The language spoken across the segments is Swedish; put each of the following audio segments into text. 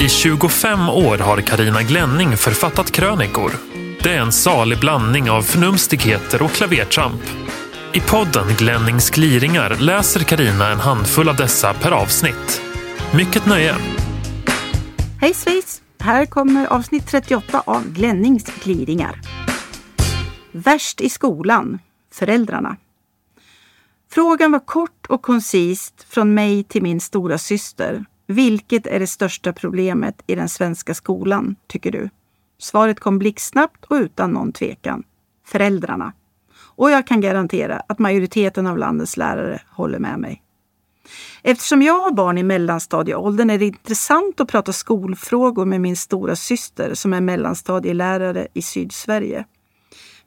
I 25 år har Karina Glänning författat krönikor. Det är en salig blandning av förnumstigheter och klavertramp. I podden Glennings gliringar läser Karina en handfull av dessa per avsnitt. Mycket nöje! Hej svejs! Här kommer avsnitt 38 av Glennings gliringar. Värst i skolan, föräldrarna. Frågan var kort och koncist från mig till min stora syster. Vilket är det största problemet i den svenska skolan, tycker du? Svaret kom blixtsnabbt och utan någon tvekan. Föräldrarna. Och jag kan garantera att majoriteten av landets lärare håller med mig. Eftersom jag har barn i mellanstadieåldern är det intressant att prata skolfrågor med min stora syster som är mellanstadielärare i Sydsverige.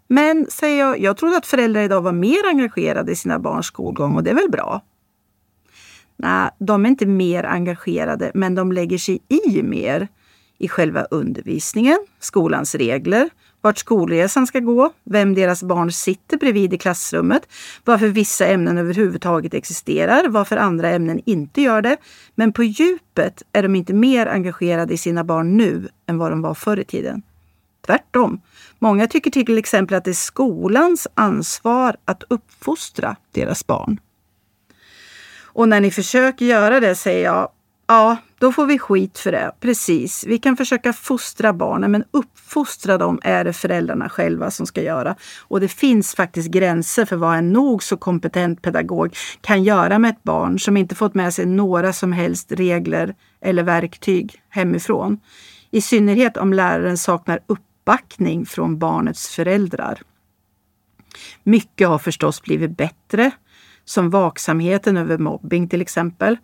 Men, säger jag, jag trodde att föräldrar idag var mer engagerade i sina barns skolgång och det är väl bra? Nej, de är inte mer engagerade, men de lägger sig i mer i själva undervisningen, skolans regler, vart skolresan ska gå, vem deras barn sitter bredvid i klassrummet, varför vissa ämnen överhuvudtaget existerar, varför andra ämnen inte gör det. Men på djupet är de inte mer engagerade i sina barn nu än vad de var förr i tiden. Tvärtom. Många tycker till exempel att det är skolans ansvar att uppfostra deras barn. Och när ni försöker göra det säger jag, ja, då får vi skit för det. Precis. Vi kan försöka fostra barnen, men uppfostra dem är det föräldrarna själva som ska göra. Och det finns faktiskt gränser för vad en nog så kompetent pedagog kan göra med ett barn som inte fått med sig några som helst regler eller verktyg hemifrån. I synnerhet om läraren saknar uppbackning från barnets föräldrar. Mycket har förstås blivit bättre, som vaksamheten över mobbing till exempel.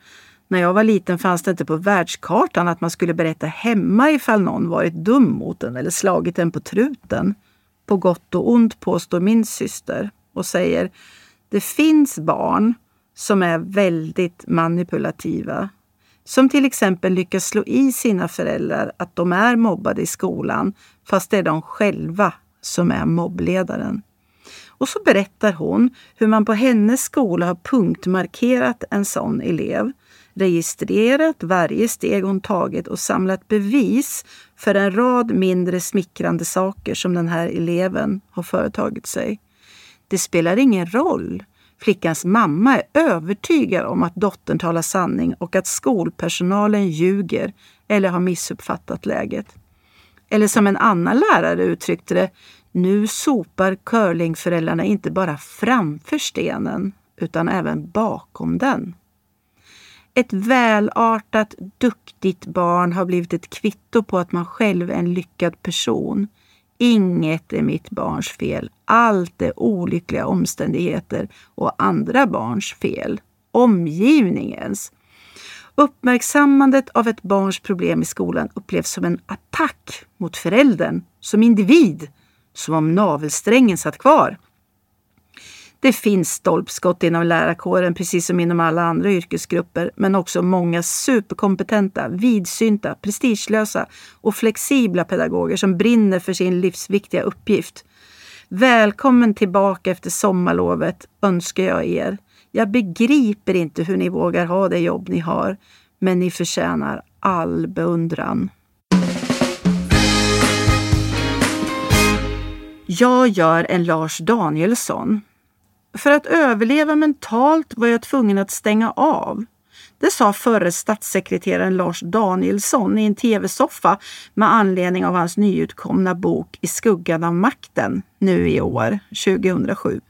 När jag var liten fanns det inte på världskartan att man skulle berätta hemma ifall någon varit dum mot en eller slagit en på truten. På gott och ont påstår min syster och säger det finns barn som är väldigt manipulativa. Som till exempel lyckas slå i sina föräldrar att de är mobbade i skolan fast det är de själva som är mobbledaren. Och så berättar hon hur man på hennes skola har punktmarkerat en sån elev registrerat varje steg hon tagit och samlat bevis för en rad mindre smickrande saker som den här eleven har företagit sig. Det spelar ingen roll. Flickans mamma är övertygad om att dottern talar sanning och att skolpersonalen ljuger eller har missuppfattat läget. Eller som en annan lärare uttryckte det, nu sopar curlingföräldrarna inte bara framför stenen utan även bakom den. Ett välartat, duktigt barn har blivit ett kvitto på att man själv är en lyckad person. Inget är mitt barns fel. Allt är olyckliga omständigheter och andra barns fel. Omgivningens. Uppmärksammandet av ett barns problem i skolan upplevs som en attack mot föräldern, som individ, som om navelsträngen satt kvar. Det finns stolpskott inom lärarkåren precis som inom alla andra yrkesgrupper, men också många superkompetenta, vidsynta, prestigelösa och flexibla pedagoger som brinner för sin livsviktiga uppgift. Välkommen tillbaka efter sommarlovet önskar jag er. Jag begriper inte hur ni vågar ha det jobb ni har, men ni förtjänar all beundran. Jag gör en Lars Danielsson. För att överleva mentalt var jag tvungen att stänga av. Det sa förre statssekreteraren Lars Danielsson i en tv-soffa med anledning av hans nyutkomna bok I skuggan av makten nu i år, 2007.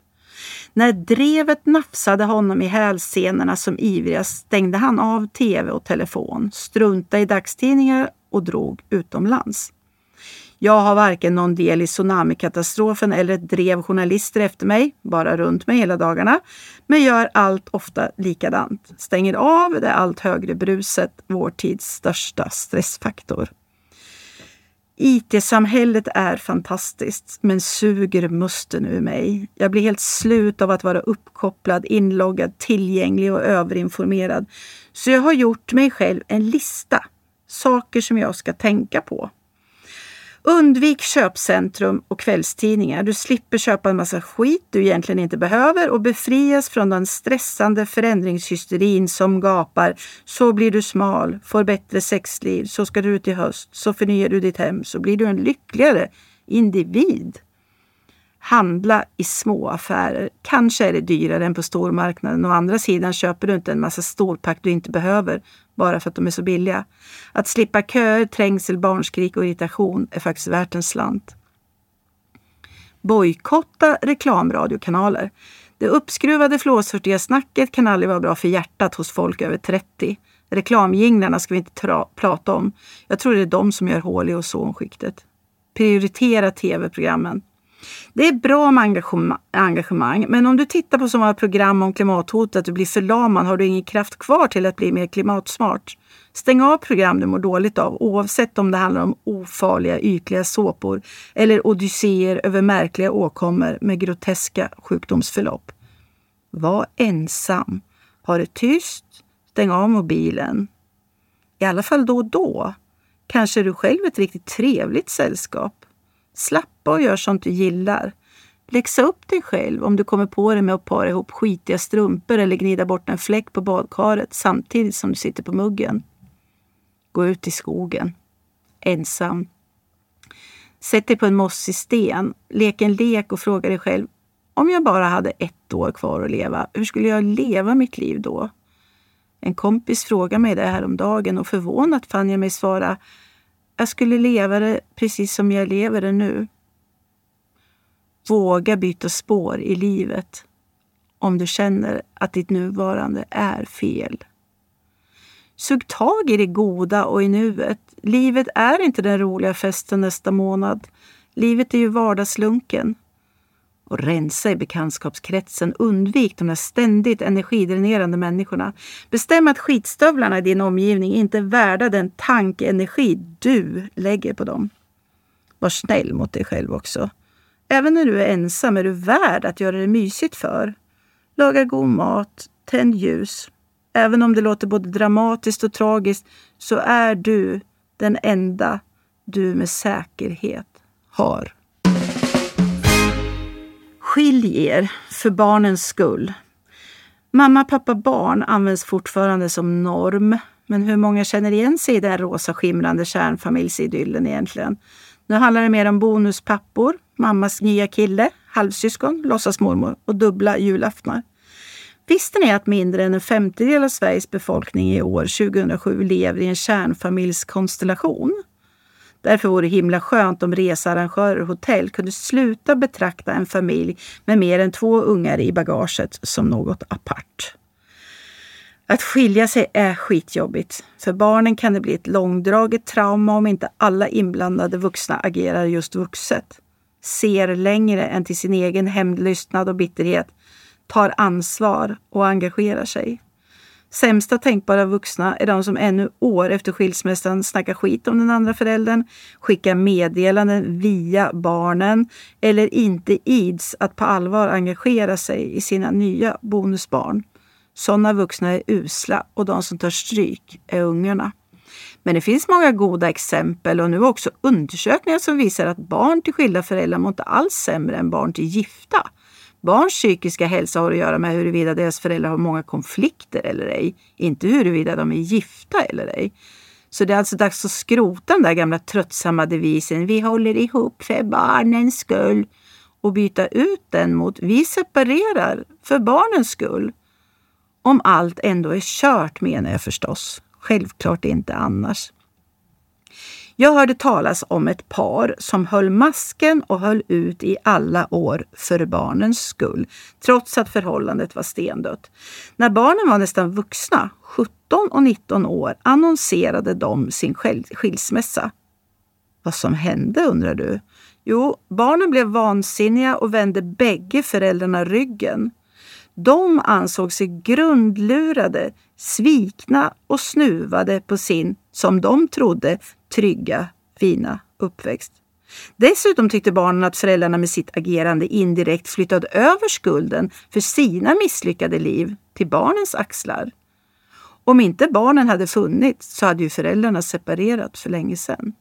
När drevet nafsade honom i hälsenorna som ivrigast stängde han av tv och telefon, struntade i dagstidningar och drog utomlands. Jag har varken någon del i tsunamikatastrofen eller ett drev journalister efter mig, bara runt mig hela dagarna, men gör allt ofta likadant. Stänger av det allt högre bruset, vår tids största stressfaktor. IT-samhället är fantastiskt, men suger musten ur mig. Jag blir helt slut av att vara uppkopplad, inloggad, tillgänglig och överinformerad. Så jag har gjort mig själv en lista. Saker som jag ska tänka på. Undvik köpcentrum och kvällstidningar. Du slipper köpa en massa skit du egentligen inte behöver och befrias från den stressande förändringshysterin som gapar. Så blir du smal, får bättre sexliv, så ska du ut i höst, så förnyar du ditt hem, så blir du en lyckligare individ. Handla i små affärer. Kanske är det dyrare än på stormarknaden. Å andra sidan köper du inte en massa storpack du inte behöver bara för att de är så billiga. Att slippa köer, trängsel, barnskrik och irritation är faktiskt värt en slant. Bojkotta reklamradiokanaler. Det uppskruvade flåshurtiga snacket kan aldrig vara bra för hjärtat hos folk över 30. Reklamjinglarna ska vi inte prata om. Jag tror det är de som gör hål i ozonskiktet. Prioritera tv-programmen. Det är bra med engagemang, men om du tittar på så många program om klimathotet att du blir förlamad har du ingen kraft kvar till att bli mer klimatsmart. Stäng av program du mår dåligt av oavsett om det handlar om ofarliga ytliga såpor eller odysséer över märkliga åkommor med groteska sjukdomsförlopp. Var ensam. Ha det tyst. Stäng av mobilen. I alla fall då och då. Kanske är du själv ett riktigt trevligt sällskap. Slappa och gör sånt du gillar. Läxa upp dig själv om du kommer på dig med att para ihop skitiga strumpor eller gnida bort en fläck på badkaret samtidigt som du sitter på muggen. Gå ut i skogen. Ensam. Sätt dig på en mossig sten, lek en lek och fråga dig själv om jag bara hade ett år kvar att leva, hur skulle jag leva mitt liv då? En kompis frågade mig det här om dagen och förvånat fann jag mig svara jag skulle leva det precis som jag lever det nu. Våga byta spår i livet om du känner att ditt nuvarande är fel. Sug tag i det goda och i nuet. Livet är inte den roliga festen nästa månad. Livet är ju vardagslunken och rensa i bekantskapskretsen. Undvik de där ständigt energidränerande människorna. Bestäm att skitstövlarna i din omgivning inte är värda den tankeenergi du lägger på dem. Var snäll mot dig själv också. Även när du är ensam är du värd att göra det mysigt för. Laga god mat, tänd ljus. Även om det låter både dramatiskt och tragiskt så är du den enda du med säkerhet har. Skilj er för barnens skull. Mamma, pappa, barn används fortfarande som norm. Men hur många känner igen sig i den rosa skimrande kärnfamiljsidyllen egentligen? Nu handlar det mer om bonuspappor, mammas nya kille, halvsyskon, låtsasmormor och dubbla julaftnar. Visste ni att mindre än en femtedel av Sveriges befolkning i år, 2007, lever i en kärnfamiljskonstellation? Därför vore det himla skönt om researrangörer och hotell kunde sluta betrakta en familj med mer än två ungar i bagaget som något apart. Att skilja sig är skitjobbigt. För barnen kan det bli ett långdraget trauma om inte alla inblandade vuxna agerar just vuxet. Ser längre än till sin egen hämndlystnad och bitterhet, tar ansvar och engagerar sig. Sämsta tänkbara vuxna är de som ännu år efter skilsmässan snackar skit om den andra föräldern, skickar meddelanden via barnen eller inte ids att på allvar engagera sig i sina nya bonusbarn. Sådana vuxna är usla och de som tar stryk är ungarna. Men det finns många goda exempel och nu också undersökningar som visar att barn till skilda föräldrar mår inte alls sämre än barn till gifta. Barns psykiska hälsa har att göra med huruvida deras föräldrar har många konflikter eller ej, inte huruvida de är gifta eller ej. Så det är alltså dags att skrota den där gamla tröttsamma devisen vi håller ihop för barnens skull och byta ut den mot vi separerar för barnens skull. Om allt ändå är kört menar jag förstås. Självklart inte annars. Jag hörde talas om ett par som höll masken och höll ut i alla år för barnens skull, trots att förhållandet var stendött. När barnen var nästan vuxna, 17 och 19 år, annonserade de sin skilsmässa. Vad som hände undrar du? Jo, barnen blev vansinniga och vände bägge föräldrarna ryggen. De ansåg sig grundlurade, svikna och snuvade på sin, som de trodde, trygga, fina uppväxt. Dessutom tyckte barnen att föräldrarna med sitt agerande indirekt flyttade över skulden för sina misslyckade liv till barnens axlar. Om inte barnen hade funnits så hade ju föräldrarna separerat för länge sedan.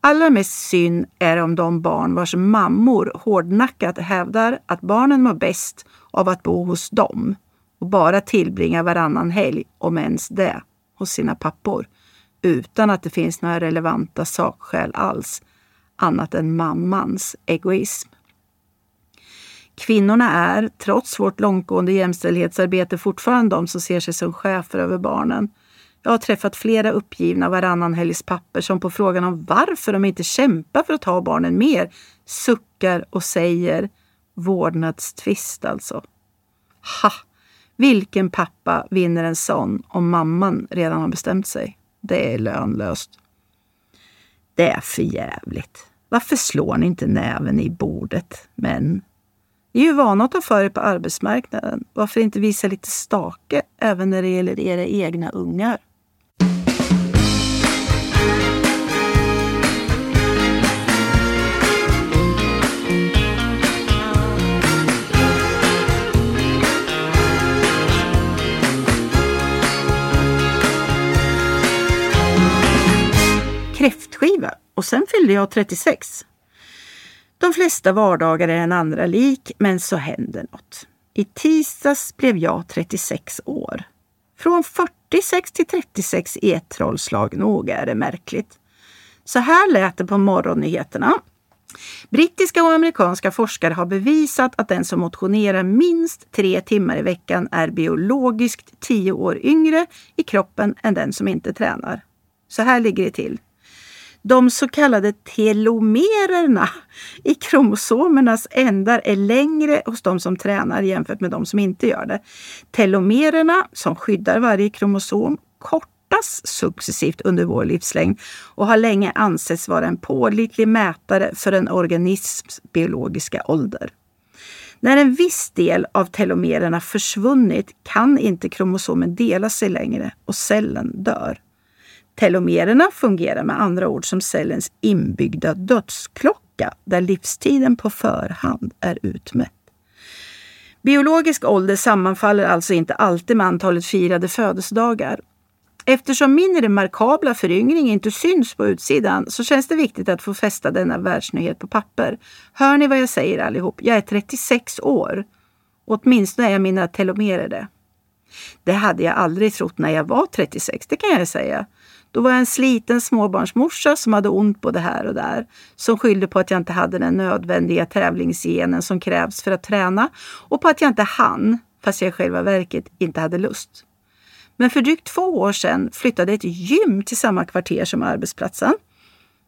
Allra mest synd är om de barn vars mammor hårdnackat hävdar att barnen mår bäst av att bo hos dem och bara tillbringa varannan helg, om ens det, hos sina pappor utan att det finns några relevanta sakskäl alls annat än mammans egoism. Kvinnorna är, trots vårt långtgående jämställdhetsarbete, fortfarande de som ser sig som chefer över barnen. Jag har träffat flera uppgivna varannan helgs papper som på frågan om varför de inte kämpar för att ha barnen mer suckar och säger vårdnadstvist alltså. Ha! Vilken pappa vinner en sån om mamman redan har bestämt sig? Det är lönlöst. Det är för jävligt. Varför slår ni inte näven i bordet, män? Ni är ju vana att ta för er på arbetsmarknaden. Varför inte visa lite stake även när det gäller era egna ungar? Och fyllde jag 36. De flesta vardagar är en andra lik, men så händer något. I tisdags blev jag 36 år. Från 46 till 36 i ett trollslag. Nog är det märkligt. Så här lät det på morgonnyheterna. Brittiska och amerikanska forskare har bevisat att den som motionerar minst tre timmar i veckan är biologiskt tio år yngre i kroppen än den som inte tränar. Så här ligger det till. De så kallade telomererna i kromosomernas ändar är längre hos de som tränar jämfört med de som inte gör det. Telomererna, som skyddar varje kromosom, kortas successivt under vår livslängd och har länge ansetts vara en pålitlig mätare för en organisms biologiska ålder. När en viss del av telomererna försvunnit kan inte kromosomen dela sig längre och cellen dör. Telomererna fungerar med andra ord som cellens inbyggda dödsklocka där livstiden på förhand är utmätt. Biologisk ålder sammanfaller alltså inte alltid med antalet firade födelsedagar. Eftersom min remarkabla föryngring inte syns på utsidan så känns det viktigt att få fästa denna världsnyhet på papper. Hör ni vad jag säger allihop? Jag är 36 år. Åtminstone är mina telomerer det. Det hade jag aldrig trott när jag var 36, det kan jag säga. Då var jag en sliten småbarnsmorsa som hade ont både här och där. Som skyllde på att jag inte hade den nödvändiga tävlingsgenen som krävs för att träna och på att jag inte hann, fast jag i själva verket inte hade lust. Men för drygt två år sedan flyttade ett gym till samma kvarter som arbetsplatsen.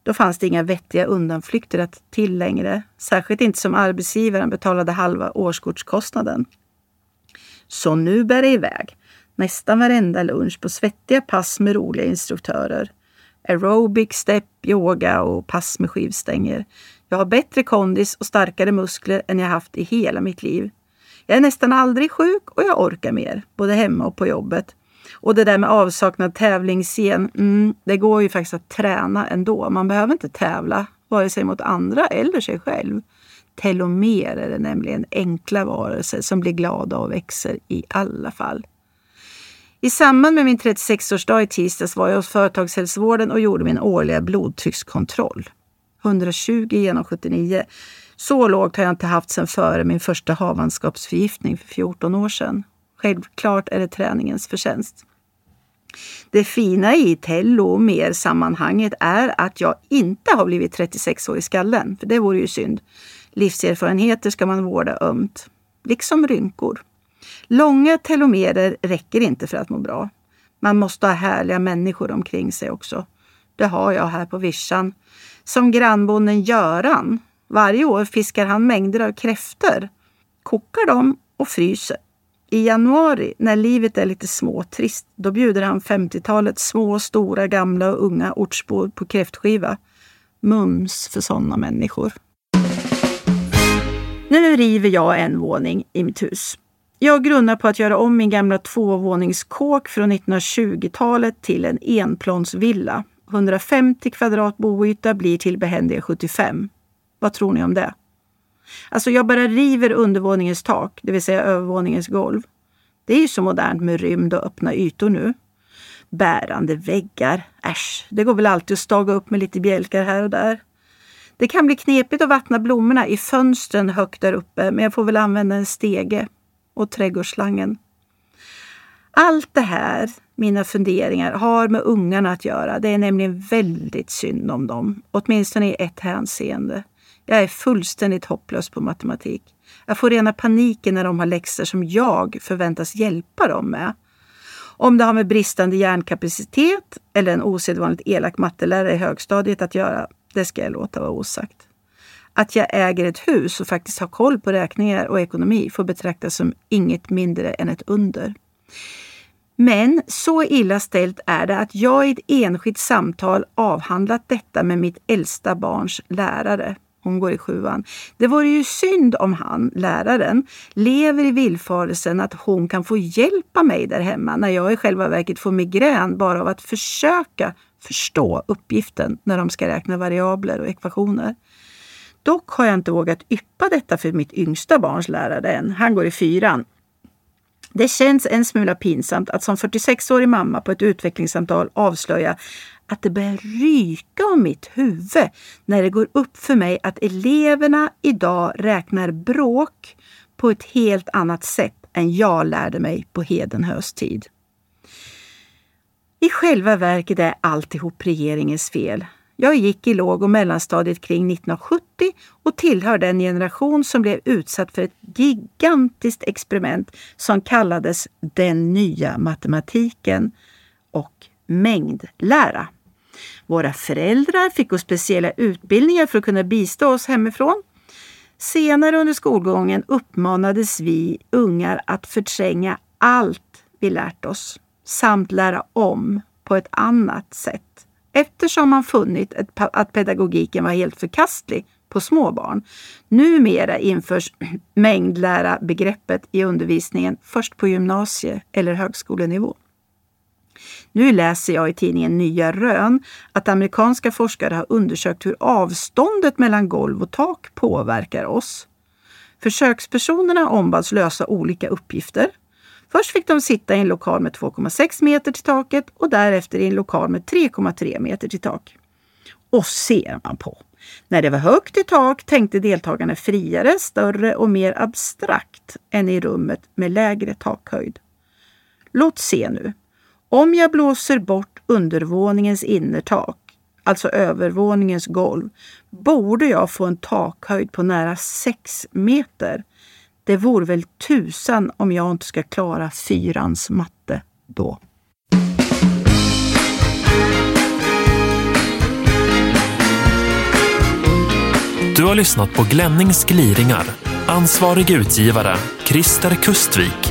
Då fanns det inga vettiga undanflykter att till längre. Särskilt inte som arbetsgivaren betalade halva årskortskostnaden. Så nu bär det iväg nästan varenda lunch på svettiga pass med roliga instruktörer. Aerobic, step, yoga och pass med skivstänger. Jag har bättre kondis och starkare muskler än jag haft i hela mitt liv. Jag är nästan aldrig sjuk och jag orkar mer, både hemma och på jobbet. Och det där med avsaknad tävlingsscen, mm, det går ju faktiskt att träna ändå. Man behöver inte tävla, vare sig mot andra eller sig själv. Telomerer är nämligen enkla varelser som blir glada och växer i alla fall. I samband med min 36-årsdag i tisdags var jag hos företagshälsovården och gjorde min årliga blodtryckskontroll. 120 genom 79. Så lågt har jag inte haft sedan före min första havandeskapsförgiftning för 14 år sedan. Självklart är det träningens förtjänst. Det fina i telomer-sammanhanget är att jag inte har blivit 36 år i skallen, för det vore ju synd. Livserfarenheter ska man vårda ömt, liksom rynkor. Långa telomerer räcker inte för att må bra. Man måste ha härliga människor omkring sig också. Det har jag här på vischan. Som grannbonden Göran. Varje år fiskar han mängder av kräftor, kokar dem och fryser. I januari, när livet är lite småtrist, då bjuder han 50-talets små, stora, gamla och unga ortsbor på kräftskiva. Mums för sådana människor. Nu river jag en våning i mitt hus. Jag grunnar på att göra om min gamla tvåvåningskåk från 1920-talet till en enplansvilla. 150 kvadrat boyta blir till behändiga 75. Vad tror ni om det? Alltså jag bara river undervåningens tak, det vill säga övervåningens golv. Det är ju så modernt med rymd och öppna ytor nu. Bärande väggar. Äsch, det går väl alltid att staga upp med lite bjälkar här och där. Det kan bli knepigt att vattna blommorna i fönstren högt där uppe, men jag får väl använda en stege och trädgårdsslangen. Allt det här, mina funderingar, har med ungarna att göra. Det är nämligen väldigt synd om dem, åtminstone i ett hänseende. Jag är fullständigt hopplös på matematik. Jag får rena paniken när de har läxor som jag förväntas hjälpa dem med. Om det har med bristande hjärnkapacitet eller en osedvanligt elak mattelärare i högstadiet att göra, det ska jag låta vara osagt. Att jag äger ett hus och faktiskt har koll på räkningar och ekonomi får betraktas som inget mindre än ett under. Men så illa ställt är det att jag i ett enskilt samtal avhandlat detta med mitt äldsta barns lärare. Hon går i sjuan. Det vore ju synd om han, läraren, lever i villfarelsen att hon kan få hjälpa mig där hemma när jag i själva verket får migrän bara av att försöka förstå uppgiften när de ska räkna variabler och ekvationer. Dock har jag inte vågat yppa detta för mitt yngsta barns lärare än. Han går i fyran. Det känns en smula pinsamt att som 46-årig mamma på ett utvecklingssamtal avslöja att det börjar ryka om mitt huvud när det går upp för mig att eleverna idag räknar bråk på ett helt annat sätt än jag lärde mig på Hedenhös tid. I själva verket är alltihop regeringens fel. Jag gick i låg och mellanstadiet kring 1970 och tillhör den generation som blev utsatt för ett gigantiskt experiment som kallades den nya matematiken och mängdlära. Våra föräldrar fick gå speciella utbildningar för att kunna bistå oss hemifrån. Senare under skolgången uppmanades vi ungar att förtränga allt vi lärt oss samt lära om på ett annat sätt eftersom man funnit att pedagogiken var helt förkastlig på små barn. Numera införs mängdlära begreppet i undervisningen först på gymnasie eller högskolenivå. Nu läser jag i tidningen Nya Rön att amerikanska forskare har undersökt hur avståndet mellan golv och tak påverkar oss. Försökspersonerna ombads lösa olika uppgifter. Först fick de sitta i en lokal med 2,6 meter till taket och därefter i en lokal med 3,3 meter till tak. Och ser man på. När det var högt i tak tänkte deltagarna friare, större och mer abstrakt än i rummet med lägre takhöjd. Låt se nu. Om jag blåser bort undervåningens innertak, alltså övervåningens golv, borde jag få en takhöjd på nära 6 meter. Det vore väl tusan om jag inte ska klara fyrans matte då. Du har lyssnat på Glennings gliringar. Ansvarig utgivare Christer Kustvik.